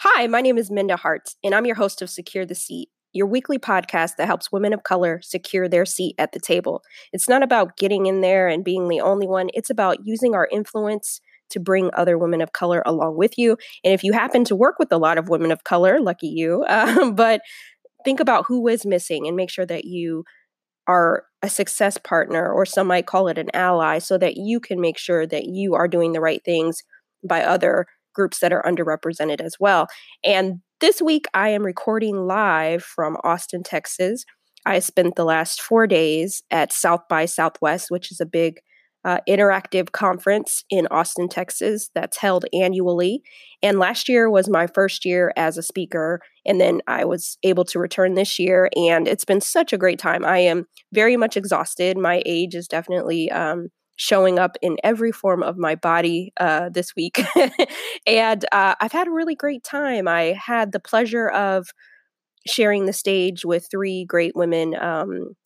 Hi, my name is Minda Harts, and I'm your host of Secure the Seat, your weekly podcast that helps women of color secure their seat at the table. It's not about getting in there and being the only one, it's about using our influence to bring other women of color along with you. And if you happen to work with a lot of women of color, lucky you, uh, but think about who is missing and make sure that you are a success partner, or some might call it an ally, so that you can make sure that you are doing the right things by other groups that are underrepresented as well. And this week, I am recording live from Austin, Texas. I spent the last four days at South by Southwest, which is a big uh, interactive conference in Austin, Texas, that's held annually. And last year was my first year as a speaker. And then I was able to return this year. And it's been such a great time. I am very much exhausted. My age is definitely um, showing up in every form of my body uh, this week. and uh, I've had a really great time. I had the pleasure of sharing the stage with three great women. Um,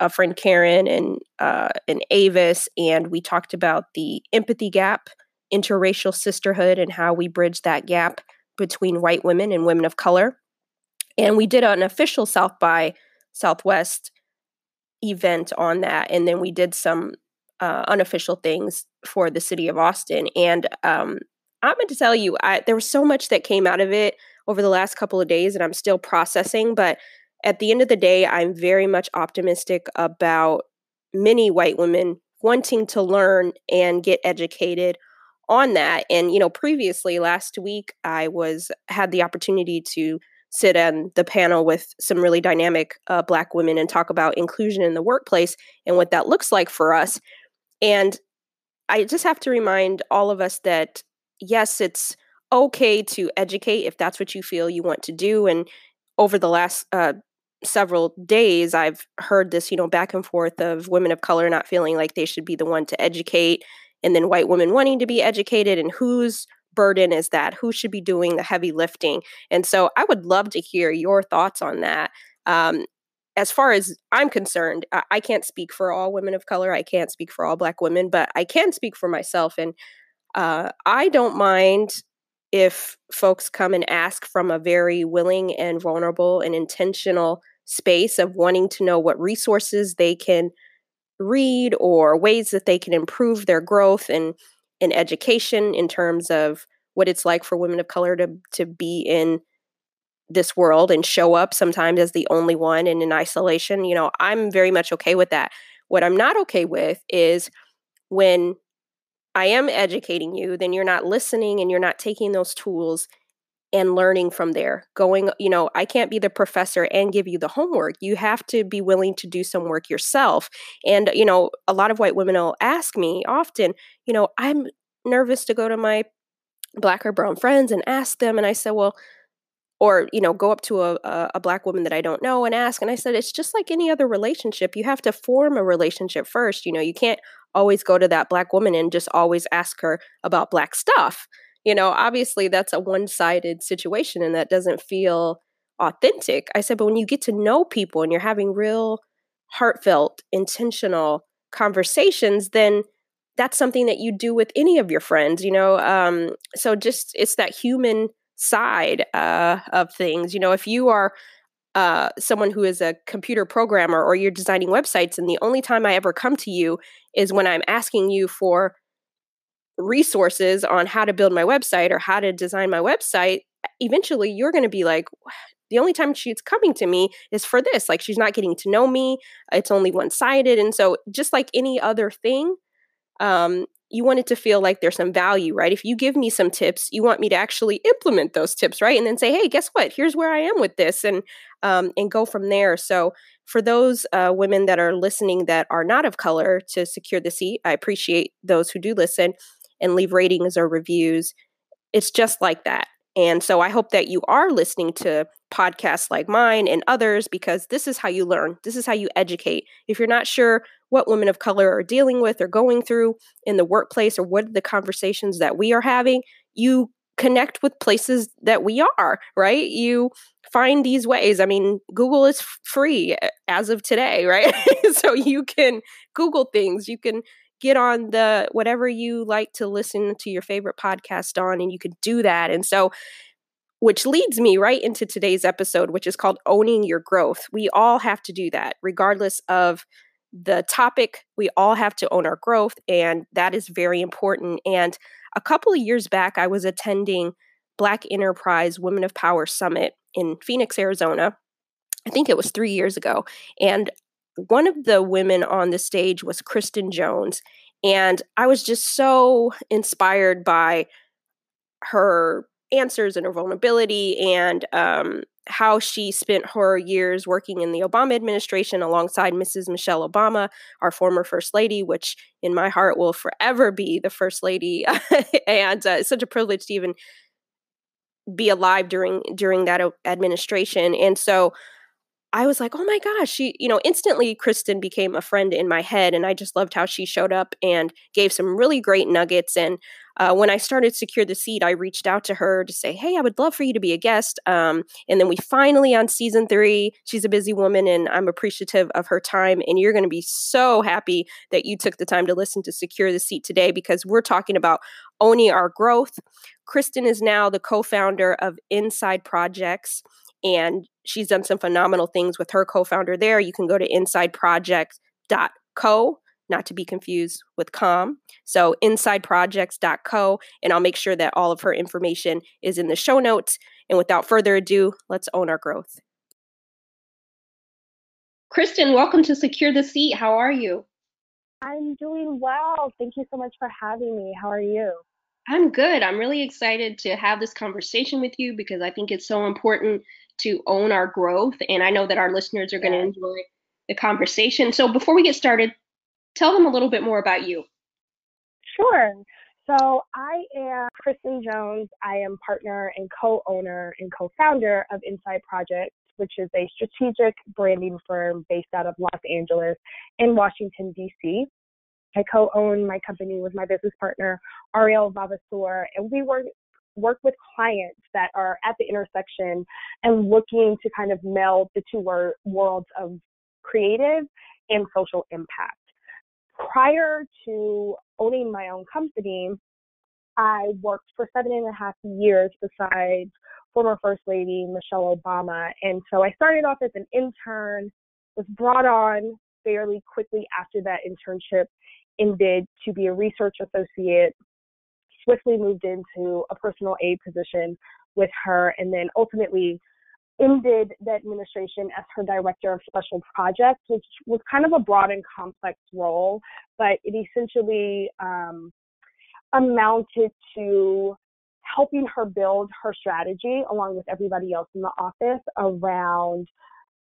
a friend Karen and uh, and Avis, and we talked about the empathy gap, interracial sisterhood, and how we bridge that gap between white women and women of color. And we did an official South by Southwest event on that, and then we did some uh, unofficial things for the city of Austin. And um, I'm going to tell you, I, there was so much that came out of it over the last couple of days, and I'm still processing. But at the end of the day, I'm very much optimistic about many white women wanting to learn and get educated on that. And you know, previously last week, I was had the opportunity to sit on the panel with some really dynamic uh, Black women and talk about inclusion in the workplace and what that looks like for us. And I just have to remind all of us that yes, it's okay to educate if that's what you feel you want to do. And over the last uh, several days, I've heard this, you know, back and forth of women of color not feeling like they should be the one to educate, and then white women wanting to be educated, and whose burden is that? Who should be doing the heavy lifting? And so I would love to hear your thoughts on that. Um, as far as I'm concerned, I, I, can't speak for all women of color. I can't speak for all Black women, but I can speak for myself. And uh, I don't mind if folks come and ask from a very willing and vulnerable and intentional space of wanting to know what resources they can read or ways that they can improve their growth and in education in terms of what it's like for women of color to to be in this world and show up sometimes as the only one and in isolation, you know, I'm very much okay with that. What I'm not okay with is when I am educating you, then you're not listening and you're not taking those tools and learning from there. Going, you know, I can't be the professor and give you the homework. You have to be willing to do some work yourself. And, you know, a lot of white women will ask me often, you know, I'm nervous to go to my black or brown friends and ask them. And I said, well, or you know go up to a, a, black woman that i don't know and ask and i said it's just like any other relationship. You have to form a relationship first you know you can't always go to that black woman and just always ask her about black stuff. You know obviously that's a one-sided situation and that doesn't feel authentic. I said but when you get to know people and you're having real heartfelt intentional conversations then that's something that you do with any of your friends you know um, so just it's that human side uh, of things. You know, if you are uh, someone who is a computer programmer or you're designing websites, and the only time I ever come to you is when I'm asking you for resources on how to build my website or how to design my website, eventually you're going to be like, the only time she's coming to me is for this. Like, she's not getting to know me. It's only one sided. And so, just like any other thing, um, you want it to feel like there's some value, right? If you give me some tips, you want me to actually implement those tips, right? And then say, hey, guess what? Here's where I am with this, and um, and go from there. So for those uh, women that are listening that are not of color to secure the seat, I appreciate those who do listen and leave ratings or reviews. It's just like that. And so I hope that you are listening to podcasts like mine and others because this is how you learn. This is how you educate. If you're not sure what women of color are dealing with or going through in the workplace or what are the conversations that we are having, you connect with places that we are, right? You find these ways. I mean, Google is free eh, as of today, right? so you can Google things, you can get on the whatever you like to listen to your favorite podcast on and you could do that and so which leads me right into today's episode, which is called Owning Your Growth. We all have to do that, regardless of the topic. We all have to own our growth, and that is very important. And a couple of years back, I was attending Black Enterprise Women of Power Summit in Phoenix, Arizona. I think it was three years ago. And one of the women on the stage was Kristen Jones. And I was just so inspired by her answers and her vulnerability and um, how she spent her years working in the Obama administration alongside Mrs. Michelle Obama, our former First Lady, which in my heart will forever be the First Lady. and uh, it's such a privilege to even be alive during during that administration. And so I was like, oh my gosh, she, you know, instantly Kristen became a friend in my head. And I just loved how she showed up and gave some really great nuggets. And uh, when I started Secure the Seat, I reached out to her to say, hey, I would love for you to be a guest. Um, and then we finally, on season three, she's a busy woman and I'm appreciative of her time. And you're going to be so happy that you took the time to listen to Secure the Seat today because we're talking about owning our growth. Kristen is now the co founder of Inside Projects and she's done some phenomenal things with her co-founder there. You can go to insideprojects.co, not to be confused with com. So insideprojects.co, and I'll make sure that all of her information is in the show notes. And without further ado, let's own our growth. Kristen, welcome to Secure the Seat. How are you? I'm doing well. Thank you so much for having me. How are you? I'm good. I'm really excited to have this conversation with you because I think it's so important to own our growth. And I know that our listeners are going to enjoy the conversation. So before we get started, tell them a little bit more about you. Sure. So I am Kristen Jones. I am partner and co-owner and co-founder of Inside Projects, which is a strategic branding firm based out of Los Angeles and Washington, D.C. I co-own my company with my business partner, Ariel Vavasour, and we work work with clients that are at the intersection and looking to kind of meld the two wor- worlds of creative and social impact. Prior to owning my own company, I worked for seven and a half years beside former First Lady Michelle Obama. And so I started off as an intern, was brought on fairly quickly after that internship ended to be a research associate swiftly moved into a personal aid position with her and then ultimately ended the administration as her director of special projects, which was kind of a broad and complex role, but it essentially um, amounted to helping her build her strategy along with everybody else in the office around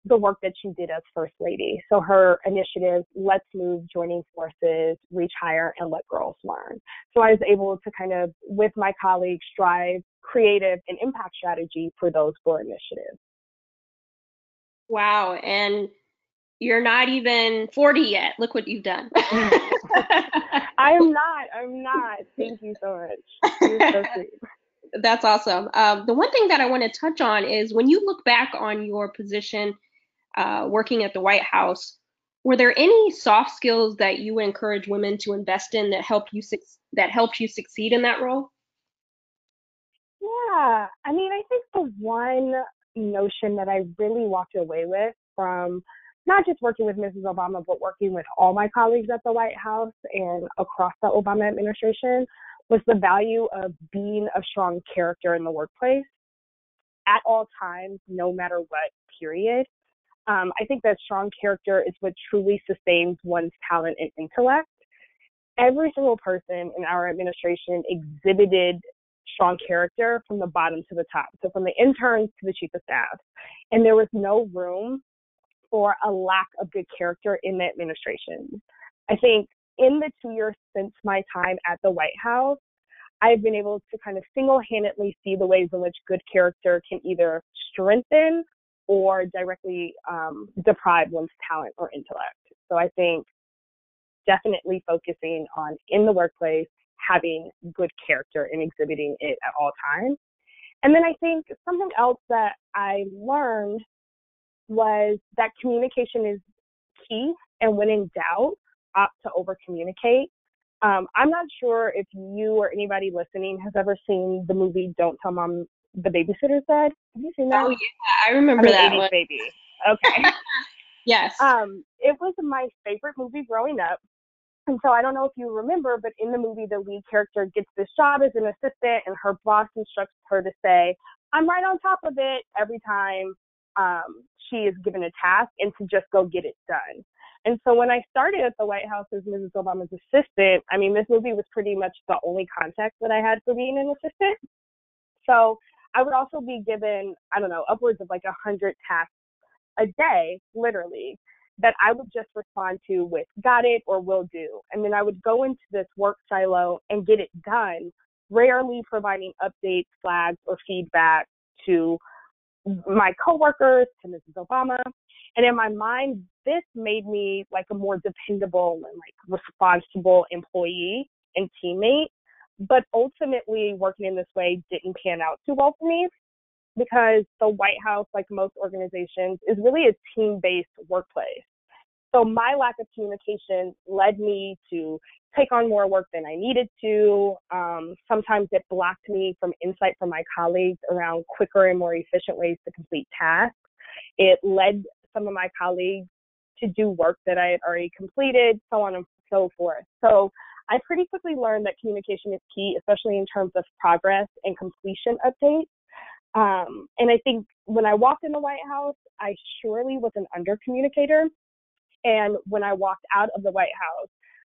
the work that she did as First Lady. So her initiative, Let's Move, Joining Forces, Reach Higher, and Let Girls Learn. So I was able to kind of, with my colleagues, drive creative and impact strategy for those four initiatives. Wow. And you're not even 40 yet. Look what you've done. I am not. I'm not. Thank you so much. You're so sweet. That's awesome. Um, the one thing that I want to touch on is when you look back on your position uh, working at the White House, were there any soft skills that you encourage women to invest in that help you that helped you succeed in that role? Yeah, I mean, I think the one notion that I really walked away with from not just working with Mrs. Obama, but working with all my colleagues at the White House and across the Obama administration was the value of being a strong character in the workplace at all times, no matter what period. Um, I think that strong character is what truly sustains one's talent and intellect. Every single person in our administration exhibited strong character from the bottom to the top. So from the interns to the chief of staff. And there was no room for a lack of good character in the administration. I think in the two years since my time at the White House, I've been able to kind of single handedly see the ways in which good character can either strengthen or directly um, deprive one's talent or intellect. So I think definitely focusing on in the workplace having good character and exhibiting it at all times. And then I think something else that I learned was that communication is key. And when in doubt, opt to over communicate. Um, I'm not sure if you or anybody listening has ever seen the movie Don't Tell Mom The Babysitter's Dead. Have you seen that? Oh yeah, I remember I'm that 80s one. baby. Okay. Yes. um, it was my favorite movie growing up. And so I don't know if you remember, but in the movie, the lead character gets this job as an assistant, and her boss instructs her to say, I'm right on top of it every time um, she is given a task and to just go get it done. And so when I started at the White House as Mrs. Obama's assistant, I mean, this movie was pretty much the only context that I had for being an assistant. So I would also be given, I don't know, upwards of like a hundred tasks a day, literally, that I would just respond to with got it or will do. And then I would go into this work silo and get it done, rarely providing updates, flags, or feedback to my coworkers, to Mrs. Obama. And in my mind, this made me like a more dependable and like responsible employee and teammate. But ultimately, working in this way didn't pan out too well for me because the White House, like most organizations, is really a team based workplace. So my lack of communication led me to take on more work than I needed to. Um, sometimes it blocked me from insight from my colleagues around quicker and more efficient ways to complete tasks. It led some of my colleagues to do work that I had already completed, so on and so forth. So I pretty quickly learned that communication is key, especially in terms of progress and completion updates. Um, and I think when I walked in the White House, I surely was an under communicator. And when I walked out of the White House,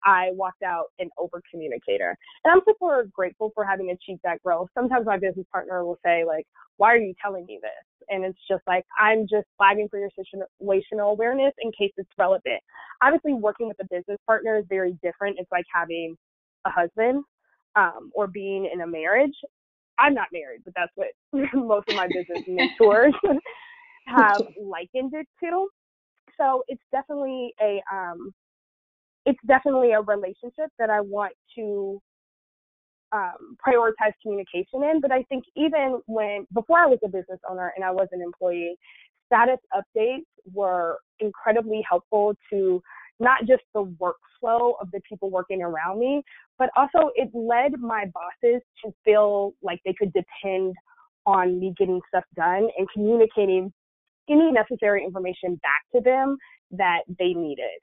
I walked out an over communicator. And I'm super grateful for having achieved that growth. Sometimes my business partner will say, like, why are you telling me this? And it's just like, I'm just flagging for your situational awareness in case it's relevant. Obviously, working with a business partner is very different. It's like having a husband um, or being in a marriage. I'm not married, but that's what most of my business mentors have likened it to. So it's definitely a um, it's definitely a relationship that I want to um, prioritize communication in. But I think even when before I was a business owner and I was an employee, status updates were incredibly helpful to not just the workflow of the people working around me, but also it led my bosses to feel like they could depend on me getting stuff done and communicating any necessary information back to them that they needed,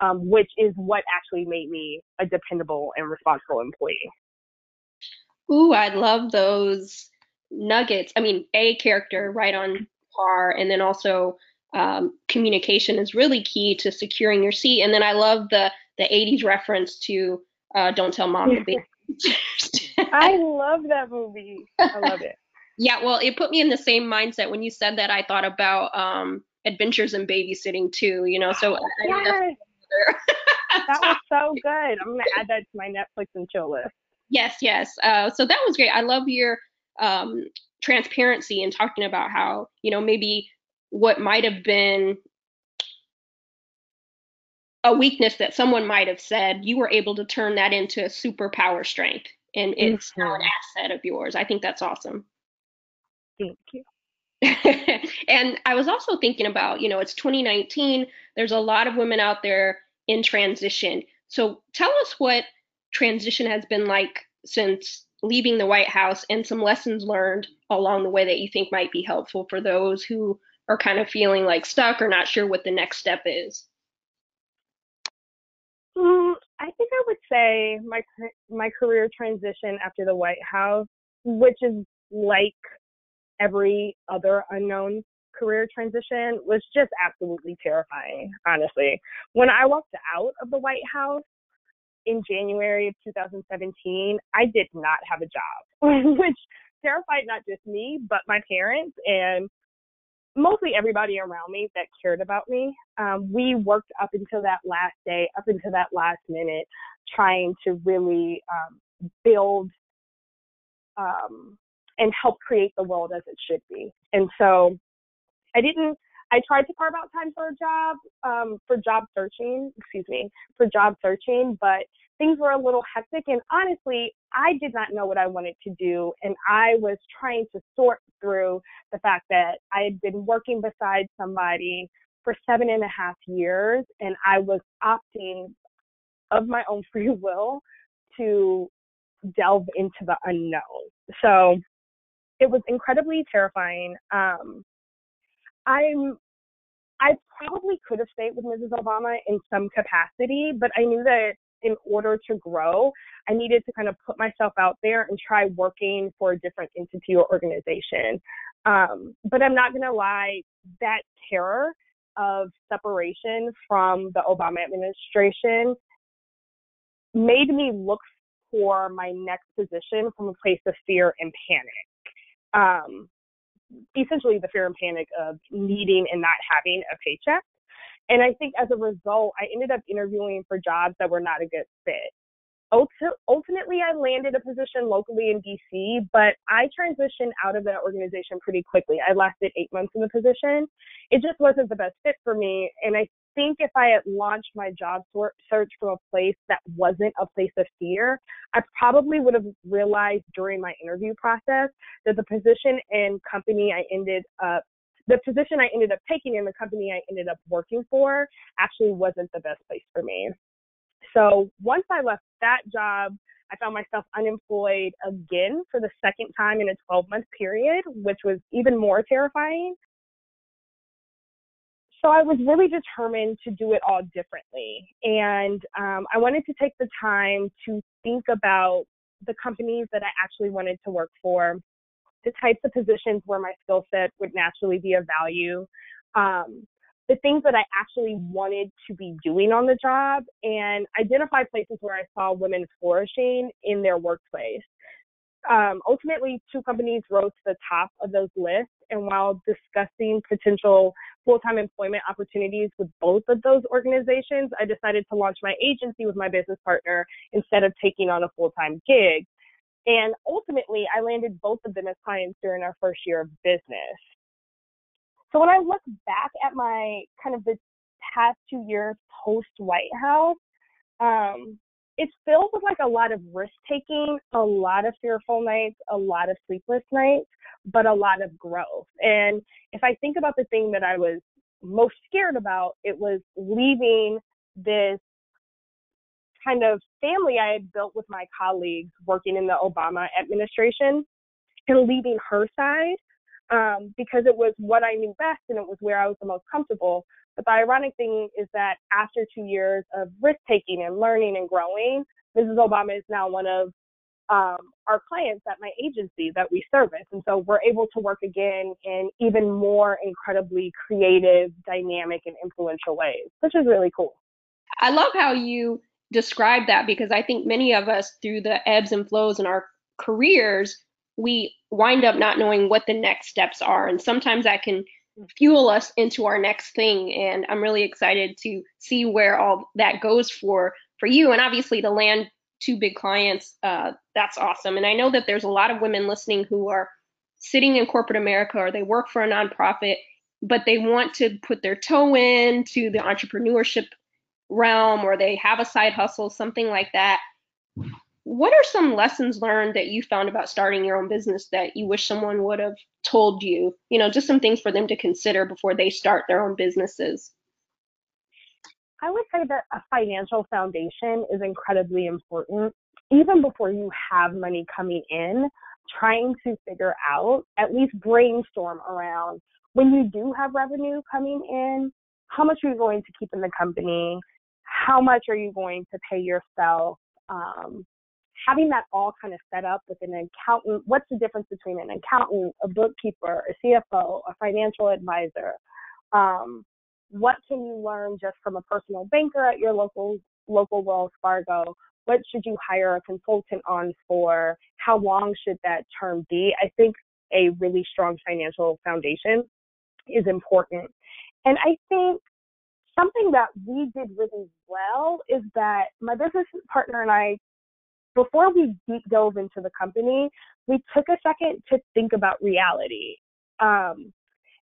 um, which is what actually made me a dependable and responsible employee. Ooh, I love those nuggets. I mean, a character right on par, and then also um, communication is really key to securing your seat. And then I love the the 80s reference to uh, "Don't Tell Mom to Be." I love that movie. I love it. yeah, well, it put me in the same mindset when you said that. I thought about um, Adventures in Babysitting too. You know, so I, yes. that was so good. I'm gonna add that to my Netflix and chill list. Yes, yes. Uh, so that was great. I love your um, transparency and talking about how you know maybe what might have been a weakness that someone might have said, you were able to turn that into a superpower strength, and it's mm-hmm. now an asset of yours. I think that's awesome. Thank you. and I was also thinking about, you know, it's 2019. There's a lot of women out there in transition. So tell us what transition has been like since leaving the White House and some lessons learned along the way that you think might be helpful for those who are kind of feeling like stuck or not sure what the next step is? Mm, I think I would say my my career transition after the White House, which is like every other unknown career transition, was just absolutely terrifying. Honestly, when I walked out of the White House, in January of 2017, I did not have a job, which terrified not just me, but my parents and mostly everybody around me that cared about me. Um, we worked up until that last day, up until that last minute, trying to really um, build um, and help create the world as it should be. And so I didn't I tried to carve out time for a job, um, for job searching, excuse me, for job searching, but things were a little hectic. And honestly, I did not know what I wanted to do. And I was trying to sort through the fact that I had been working beside somebody for seven and a half years, and I was opting of my own free will to delve into the unknown. So it was incredibly terrifying. Um, I'm I probably could have stayed with Mrs. Obama in some capacity, but I knew that in order to grow, I needed to kind of put myself out there and try working for a different entity or organization. Um, but I'm not going to lie, that terror of separation from the Obama administration made me look for my next position from a place of fear and panic. Um, essentially, the fear and panic of needing and not having a paycheck. And I think as a result, I ended up interviewing for jobs that were not a good fit. Ultimately, I landed a position locally in DC, but I transitioned out of that organization pretty quickly. I lasted eight months in the position. It just wasn't the best fit for me. And I think if I had launched my job search from a place that wasn't a place of fear, I probably would have realized during my interview process that the position and company I ended up the position I ended up taking and the company I ended up working for actually wasn't the best place for me. So once I left that job, I found myself unemployed again for the second time in a 12 month period, which was even more terrifying. So I was really determined to do it all differently. And um, I wanted to take the time to think about the companies that I actually wanted to work for, the types of positions where my skill set would naturally be of value, um, the things that I actually wanted to be doing on the job, and identify places where I saw women flourishing in their workplace. Um, ultimately, two companies rose to the top of those lists. And while discussing potential full time employment opportunities with both of those organizations, I decided to launch my agency with my business partner instead of taking on a full time gig. And ultimately, I landed both of them as clients during our first year of business. So when I look back at my kind of the past two years post White House, um, it's filled with like a lot of risk taking, a lot of fearful nights, a lot of sleepless nights, but a lot of growth. And if I think about the thing that I was most scared about, it was leaving this kind of family I had built with my colleagues working in the Obama administration and leaving her side um, because it was what I knew best and it was where I was the most comfortable. But the ironic thing is that after two years of risk taking and learning and growing, Mrs. Obama is now one of um, our clients at my agency that we service. And so we're able to work again in even more incredibly creative, dynamic, and influential ways, which is really cool. I love how you describe that because I think many of us, through the ebbs and flows in our careers, we wind up not knowing what the next steps are. And sometimes that can fuel us into our next thing. And I'm really excited to see where all that goes for for you. And obviously the land two big clients, uh, that's awesome. And I know that there's a lot of women listening who are sitting in corporate America or they work for a nonprofit, but they want to put their toe in to the entrepreneurship realm or they have a side hustle, something like that. What are some lessons learned that you found about starting your own business that you wish someone would have told you? You know, just some things for them to consider before they start their own businesses. I would say that a financial foundation is incredibly important. Even before you have money coming in, trying to figure out, at least brainstorm around when you do have revenue coming in, how much are you going to keep in the company? How much are you going to pay yourself? Um, having that all kind of set up with an accountant, what's the difference between an accountant, a bookkeeper, a CFO, a financial advisor? Um, what can you learn just from a personal banker at your local local Wells Fargo? What should you hire a consultant on for? How long should that term be? I think a really strong financial foundation is important. And I think something that we did really well is that my business partner and I, before we deep dove into the company, we took a second to think about reality. Um,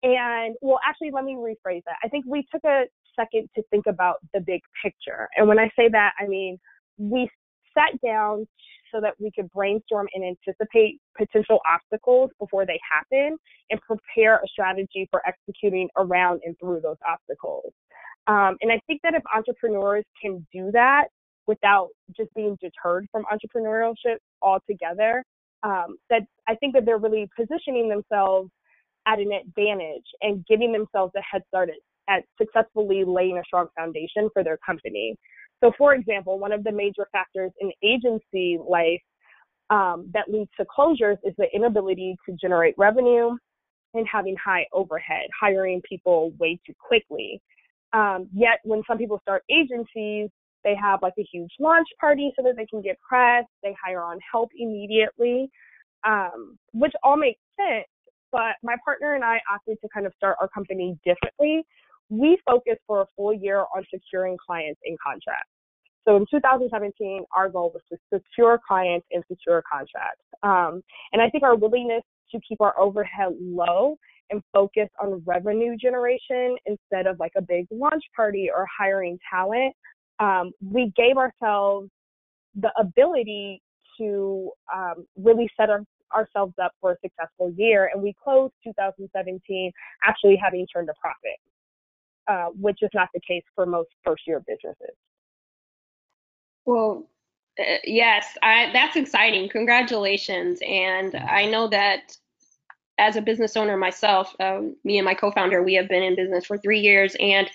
and well, actually, let me rephrase that. I think we took a second to think about the big picture. And when I say that, I mean, we sat down so that we could brainstorm and anticipate potential obstacles before they happen and prepare a strategy for executing around and through those obstacles. Um, and I think that if entrepreneurs can do that without just being deterred from entrepreneurship altogether, um, that I think that they're really positioning themselves at an advantage and giving themselves a head start at, at successfully laying a strong foundation for their company. So, for example, one of the major factors in agency life um, that leads to closures is the inability to generate revenue and having high overhead, hiring people way too quickly. Um, yet, when some people start agencies, they have like a huge launch party so that they can get press. They hire on help immediately, um, which all makes sense. But my partner and I opted to kind of start our company differently. We focused for a full year on securing clients in contracts. So in 2017, our goal was to secure clients and secure contracts. Um, and I think our willingness to keep our overhead low and focus on revenue generation instead of like a big launch party or hiring talent, um, we gave ourselves the ability to um, really set our, ourselves up for a successful year. And we closed 2017 actually having turned a profit, uh, which is not the case for most first year businesses. Well, uh, yes, I, that's exciting. Congratulations. And I know that as a business owner myself, um, me and my co founder, we have been in business for three years and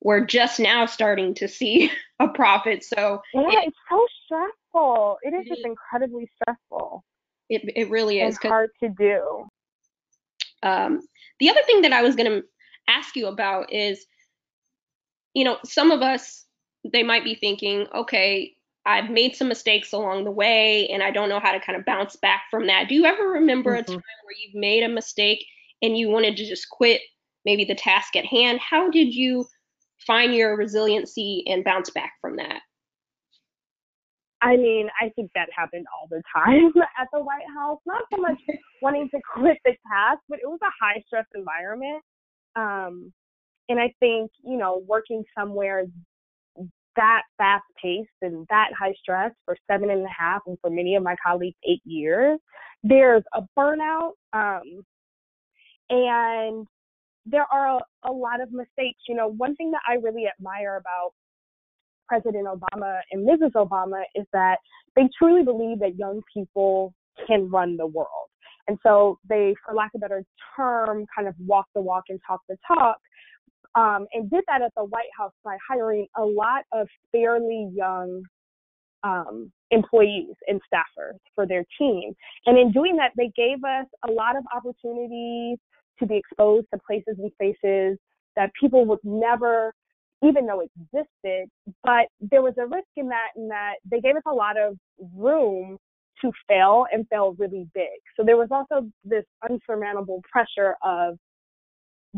we're just now starting to see a profit. So, yeah, it, it's so stressful. It is just incredibly stressful. It, it really is. Hard to do. Um, the other thing that I was going to ask you about is, you know, some of us they might be thinking, okay, I've made some mistakes along the way and I don't know how to kind of bounce back from that. Do you ever remember mm-hmm. a time where you've made a mistake and you wanted to just quit maybe the task at hand? How did you find your resiliency and bounce back from that? I mean, I think that happened all the time at the White House. Not so much wanting to quit the task, but it was a high stress environment. Um, and I think, you know, working somewhere that fast paced and that high stress for seven and a half, and for many of my colleagues, eight years, there's a burnout. Um, and there are a, a lot of mistakes. You know, one thing that I really admire about President Obama and Mrs. Obama is that they truly believe that young people can run the world. And so they, for lack of a better term, kind of walk the walk and talk the talk um, and did that at the White House by hiring a lot of fairly young um, employees and staffers for their team. And in doing that, they gave us a lot of opportunities to be exposed to places and spaces that people would never even though it existed. But there was a risk in that, in that they gave us a lot of room to fail and fail really big. So there was also this unsurmountable pressure of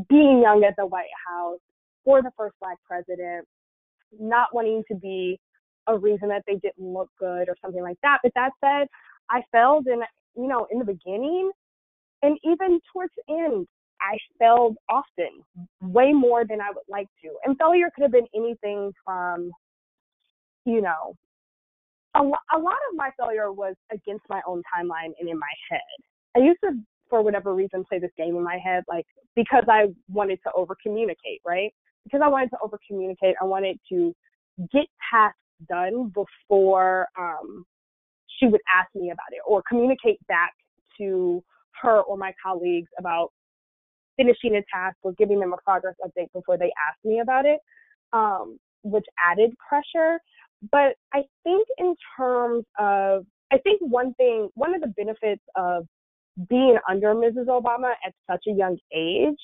being young at the White House for the first black president, not wanting to be a reason that they didn't look good or something like that. But that said, I failed in you know in the beginning and even towards the end I failed often, way more than I would like to. And failure could have been anything from, you know, a, a lot of my failure was against my own timeline and in my head. I used to for whatever reason play this game in my head like because I wanted to over communicate, right? Because I wanted to over communicate, I wanted to get tasks done before um, she would ask me about it or communicate back to her or my colleagues about finishing a task or giving them a progress update before they ask me about it, um, which added pressure. But I think in terms of, I think one thing, one of the benefits of being under Mrs. Obama at such a young age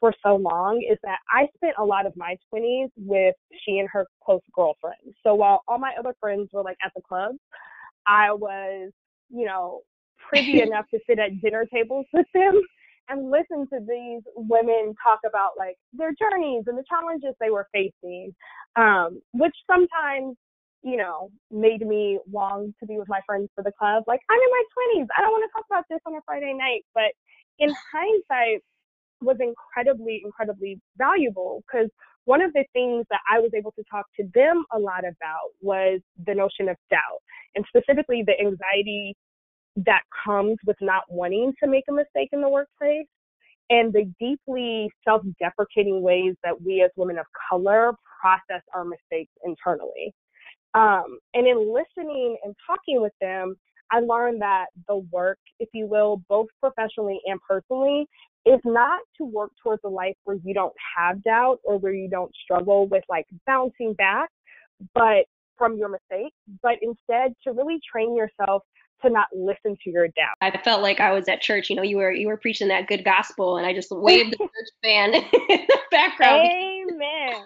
for so long is that I spent a lot of my 20s with she and her close girlfriends. So while all my other friends were like at the clubs, I was, you know, privy enough to sit at dinner tables with them and listen to these women talk about like their journeys and the challenges they were facing, um, which sometimes you know, made me long to be with my friends for the club. Like, I'm in my 20s. I don't want to talk about this on a Friday night. But in hindsight, was incredibly, incredibly valuable because one of the things that I was able to talk to them a lot about was the notion of doubt and specifically the anxiety that comes with not wanting to make a mistake in the workplace and the deeply self deprecating ways that we as women of color process our mistakes internally. Um, and in listening and talking with them, I learned that the work, if you will, both professionally and personally, is not to work towards a life where you don't have doubt or where you don't struggle with like bouncing back, but from your mistakes, but instead to really train yourself to not listen to your doubt. I felt like I was at church. You know, you were you were preaching that good gospel, and I just waved the church band in the background. Amen.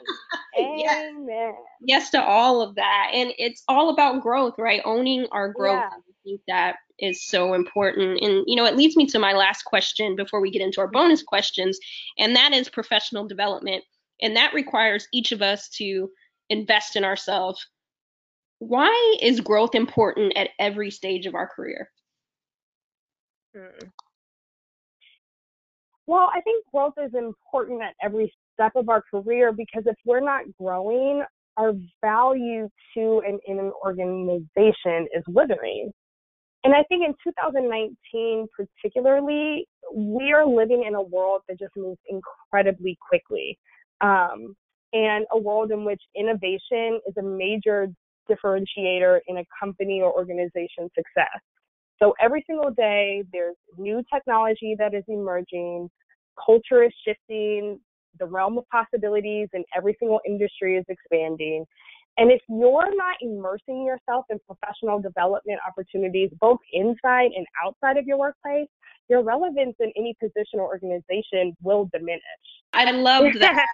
Amen. Yes. yes. to all of that, and it's all about growth, right? Owning our growth. Yeah. I think that is so important, and you know, it leads me to my last question before we get into our bonus questions, and that is professional development, and that requires each of us to invest in ourselves why is growth important at every stage of our career? Hmm. Well, I think growth is important at every step of our career because if we're not growing, our value to and in an organization is withering. And I think in 2019, particularly, we are living in a world that just moves incredibly quickly. Um, and a world in which innovation is a major differentiator in a company or organization success. So every single day, there's new technology that is emerging, culture is shifting, the realm of possibilities in every single industry is expanding. And if you're not immersing yourself in professional development opportunities, both inside and outside of your workplace, your relevance in any position or organization will diminish. I love that.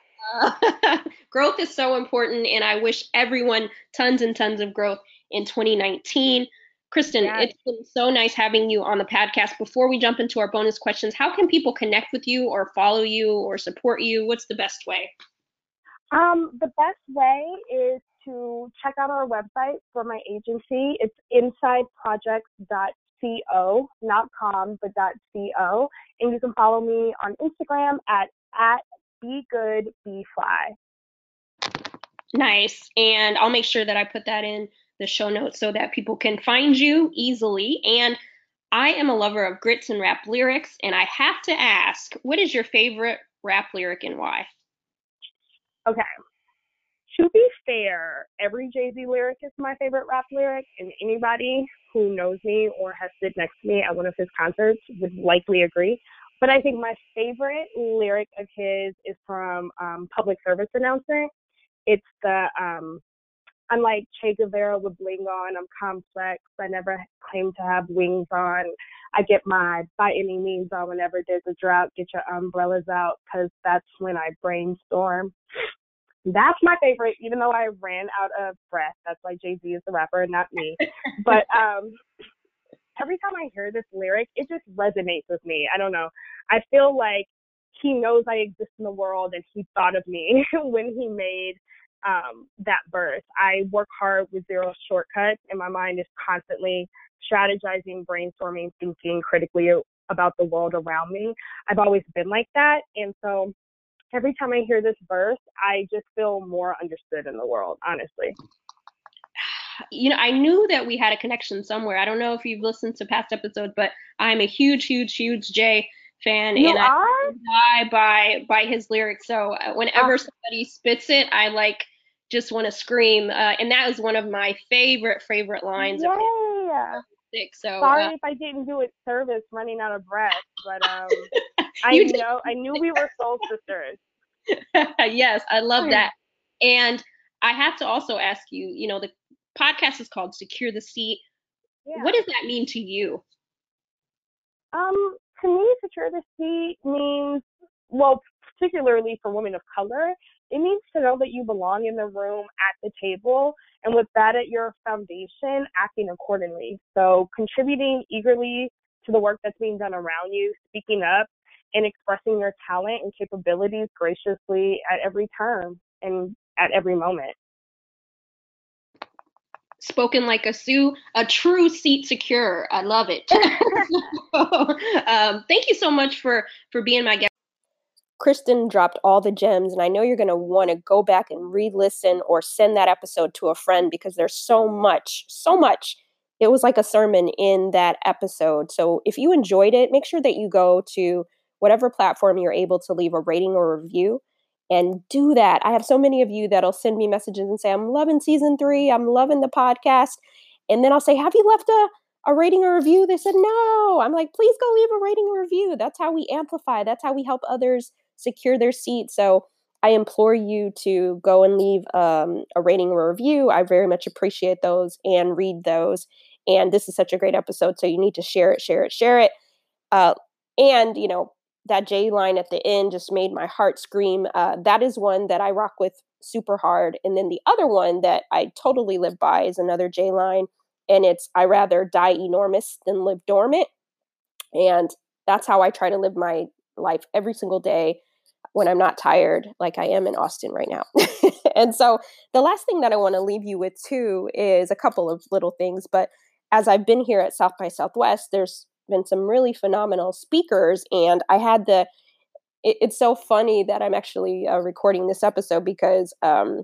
uh, growth is so important, and I wish everyone tons and tons of growth in 2019. Kristen, yes. it's been so nice having you on the podcast. Before we jump into our bonus questions, how can people connect with you or follow you or support you? What's the best way? Um, the best way is to check out our website for my agency. It's insideprojects.co, not com, but .co. And you can follow me on Instagram at, at be good, be fly. Nice. And I'll make sure that I put that in the show notes so that people can find you easily. And I am a lover of grits and rap lyrics, and I have to ask, what is your favorite rap lyric and why? Okay. To be fair, every Jay Z lyric is my favorite rap lyric, and anybody who knows me or has stood next to me at one of his concerts would likely agree. But I think my favorite lyric of his is from um, Public Service Announcement. It's the um, unlike Che Guevara with bling on, I'm complex. I never claim to have wings on. I get my by any means on whenever there's a drought. Get your umbrellas out, cause that's when I brainstorm. That's my favorite, even though I ran out of breath. That's why Jay Z is the rapper, and not me. but um, every time I hear this lyric, it just resonates with me. I don't know. I feel like he knows I exist in the world and he thought of me when he made um, that verse. I work hard with zero shortcuts, and my mind is constantly strategizing, brainstorming, thinking critically about the world around me. I've always been like that. And so every time I hear this verse, I just feel more understood in the world, honestly you know, I knew that we had a connection somewhere. I don't know if you've listened to past episodes, but I'm a huge, huge, huge Jay fan, you and are? I die by by his lyrics. So uh, whenever oh. somebody spits it, I like just want to scream. Uh, and that is one of my favorite favorite lines. Yeah. So sorry uh, if I didn't do it service, running out of breath, but um, I know I knew we were soul sisters. yes, I love that. And I have to also ask you, you know, the podcast is called Secure the Seat. Yeah. What does that mean to you? Um, to me, secure the seat means, well, particularly for women of color, it means to know that you belong in the room at the table, and with that at your foundation, acting accordingly. So, contributing eagerly to the work that's being done around you, speaking up, and expressing your talent and capabilities graciously at every turn and at every moment spoken like a Sioux, a true seat secure. I love it. um, thank you so much for for being my guest. Kristen dropped all the gems, and I know you're going to want to go back and re listen or send that episode to a friend because there's so much, so much. It was like a sermon in that episode. So if you enjoyed it, make sure that you go to whatever platform you're able to leave a rating or review and do that. I have so many of you that'll send me messages and say, I'm loving season three, I'm loving the podcast. And then I'll say, Have you left a, a rating or review. They said no. I'm like, please go leave a rating or review. That's how we amplify. That's how we help others secure their seat. So I implore you to go and leave um, a rating or review. I very much appreciate those and read those. And this is such a great episode, so you need to share it, share it, share it. Uh, and you know that J line at the end just made my heart scream. Uh, that is one that I rock with super hard. And then the other one that I totally live by is another J line, and it's I rather die enormous than live dormant. And that's how I try to live my life every single day when I'm not tired, like I am in Austin right now. and so the last thing that I want to leave you with too is a couple of little things. But as I've been here at South by Southwest, there's been some really phenomenal speakers, and I had the. It, it's so funny that I'm actually uh, recording this episode because um,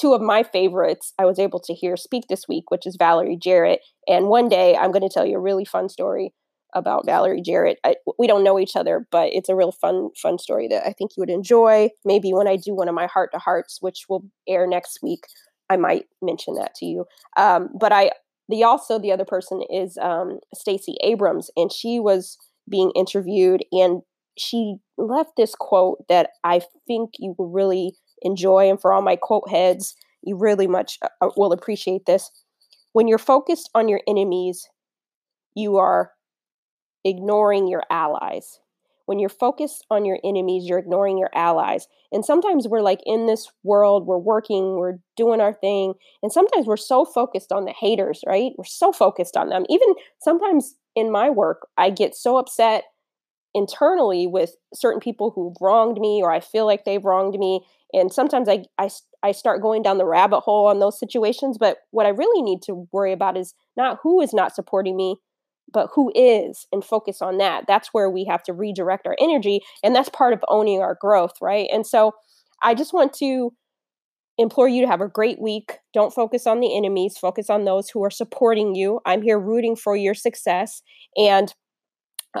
two of my favorites I was able to hear speak this week, which is Valerie Jarrett. And one day I'm going to tell you a really fun story about Valerie Jarrett. I, we don't know each other, but it's a real fun, fun story that I think you would enjoy. Maybe when I do one of my heart to hearts, which will air next week, I might mention that to you. Um, but I, the also the other person is um, Stacey Abrams, and she was being interviewed, and she left this quote that I think you will really enjoy, and for all my quote heads, you really much uh, uh will appreciate this. When you're focused on your enemies, you are ignoring your allies. When you're focused on your enemies, you're ignoring your allies. And sometimes we're like in this world, we're working, we're doing our thing. And sometimes we're so focused on the haters, right? We're so focused on them. Even sometimes in my work, I get so upset internally with certain people who've wronged me or I feel like they've wronged me. And sometimes I, I, I start going down the rabbit hole on those situations. But what I really need to worry about is not who is not supporting me, but who is and focus on that. That's where we have to redirect our energy and that's part of owning our growth right? And so i just want to implore you to have a great week. Don't focus on the enemies focus on those who are supporting you. I'm here rooting for your success and uh,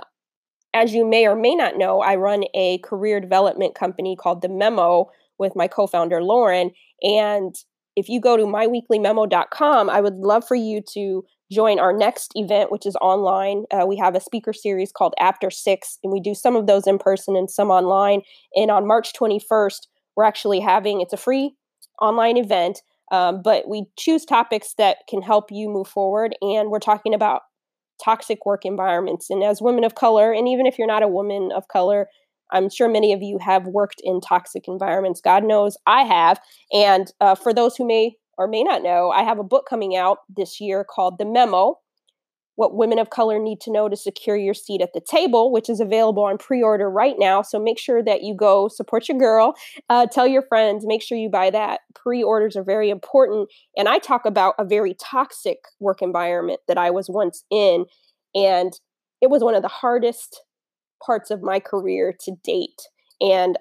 as you may or may not know i run a career development company called the memo with my co-founder lauren and if you go to myweeklymemo.com i would love for you to join our next event, which is online. Uh, we have a speaker series called After Six, and we do some of those in person and some online. And on March 21st, we're actually having it's a free online event, um, but we choose topics that can help you move forward. And we're talking about toxic work environments. And as women of color, and even if you're not a woman of color, I'm sure many of you have worked in toxic environments. God knows I have. And uh, for those who may or may not know, I have a book coming out this year called The Memo What Women of Color Need to Know to Secure Your Seat at the Table, which is available on pre order right now. So make sure that you go support your girl, uh, tell your friends, make sure you buy that. Pre orders are very important. And I talk about a very toxic work environment that I was once in. And it was one of the hardest parts of my career to date. And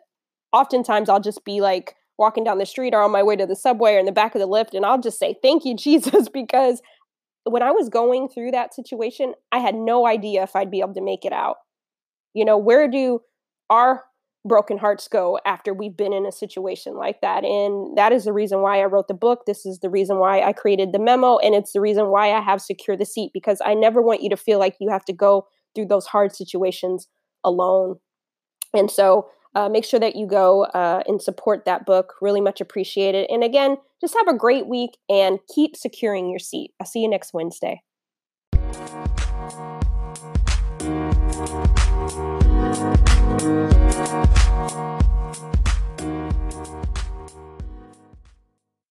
oftentimes I'll just be like, walking down the street or on my way to the subway or in the back of the Lyft and I'll just say thank you Jesus because when I was going through that situation I had no idea if I'd be able to make it out. You know, where do our broken hearts go after we've been in a situation like that and that is the reason why I wrote the book. This is the reason why I created the memo and it's the reason why I have secure the seat because I never want you to feel like you have to go through those hard situations alone. And so uh, make sure that you go uh, and support that book. Really much appreciated. And again, just have a great week and keep securing your seat. I'll see you next Wednesday.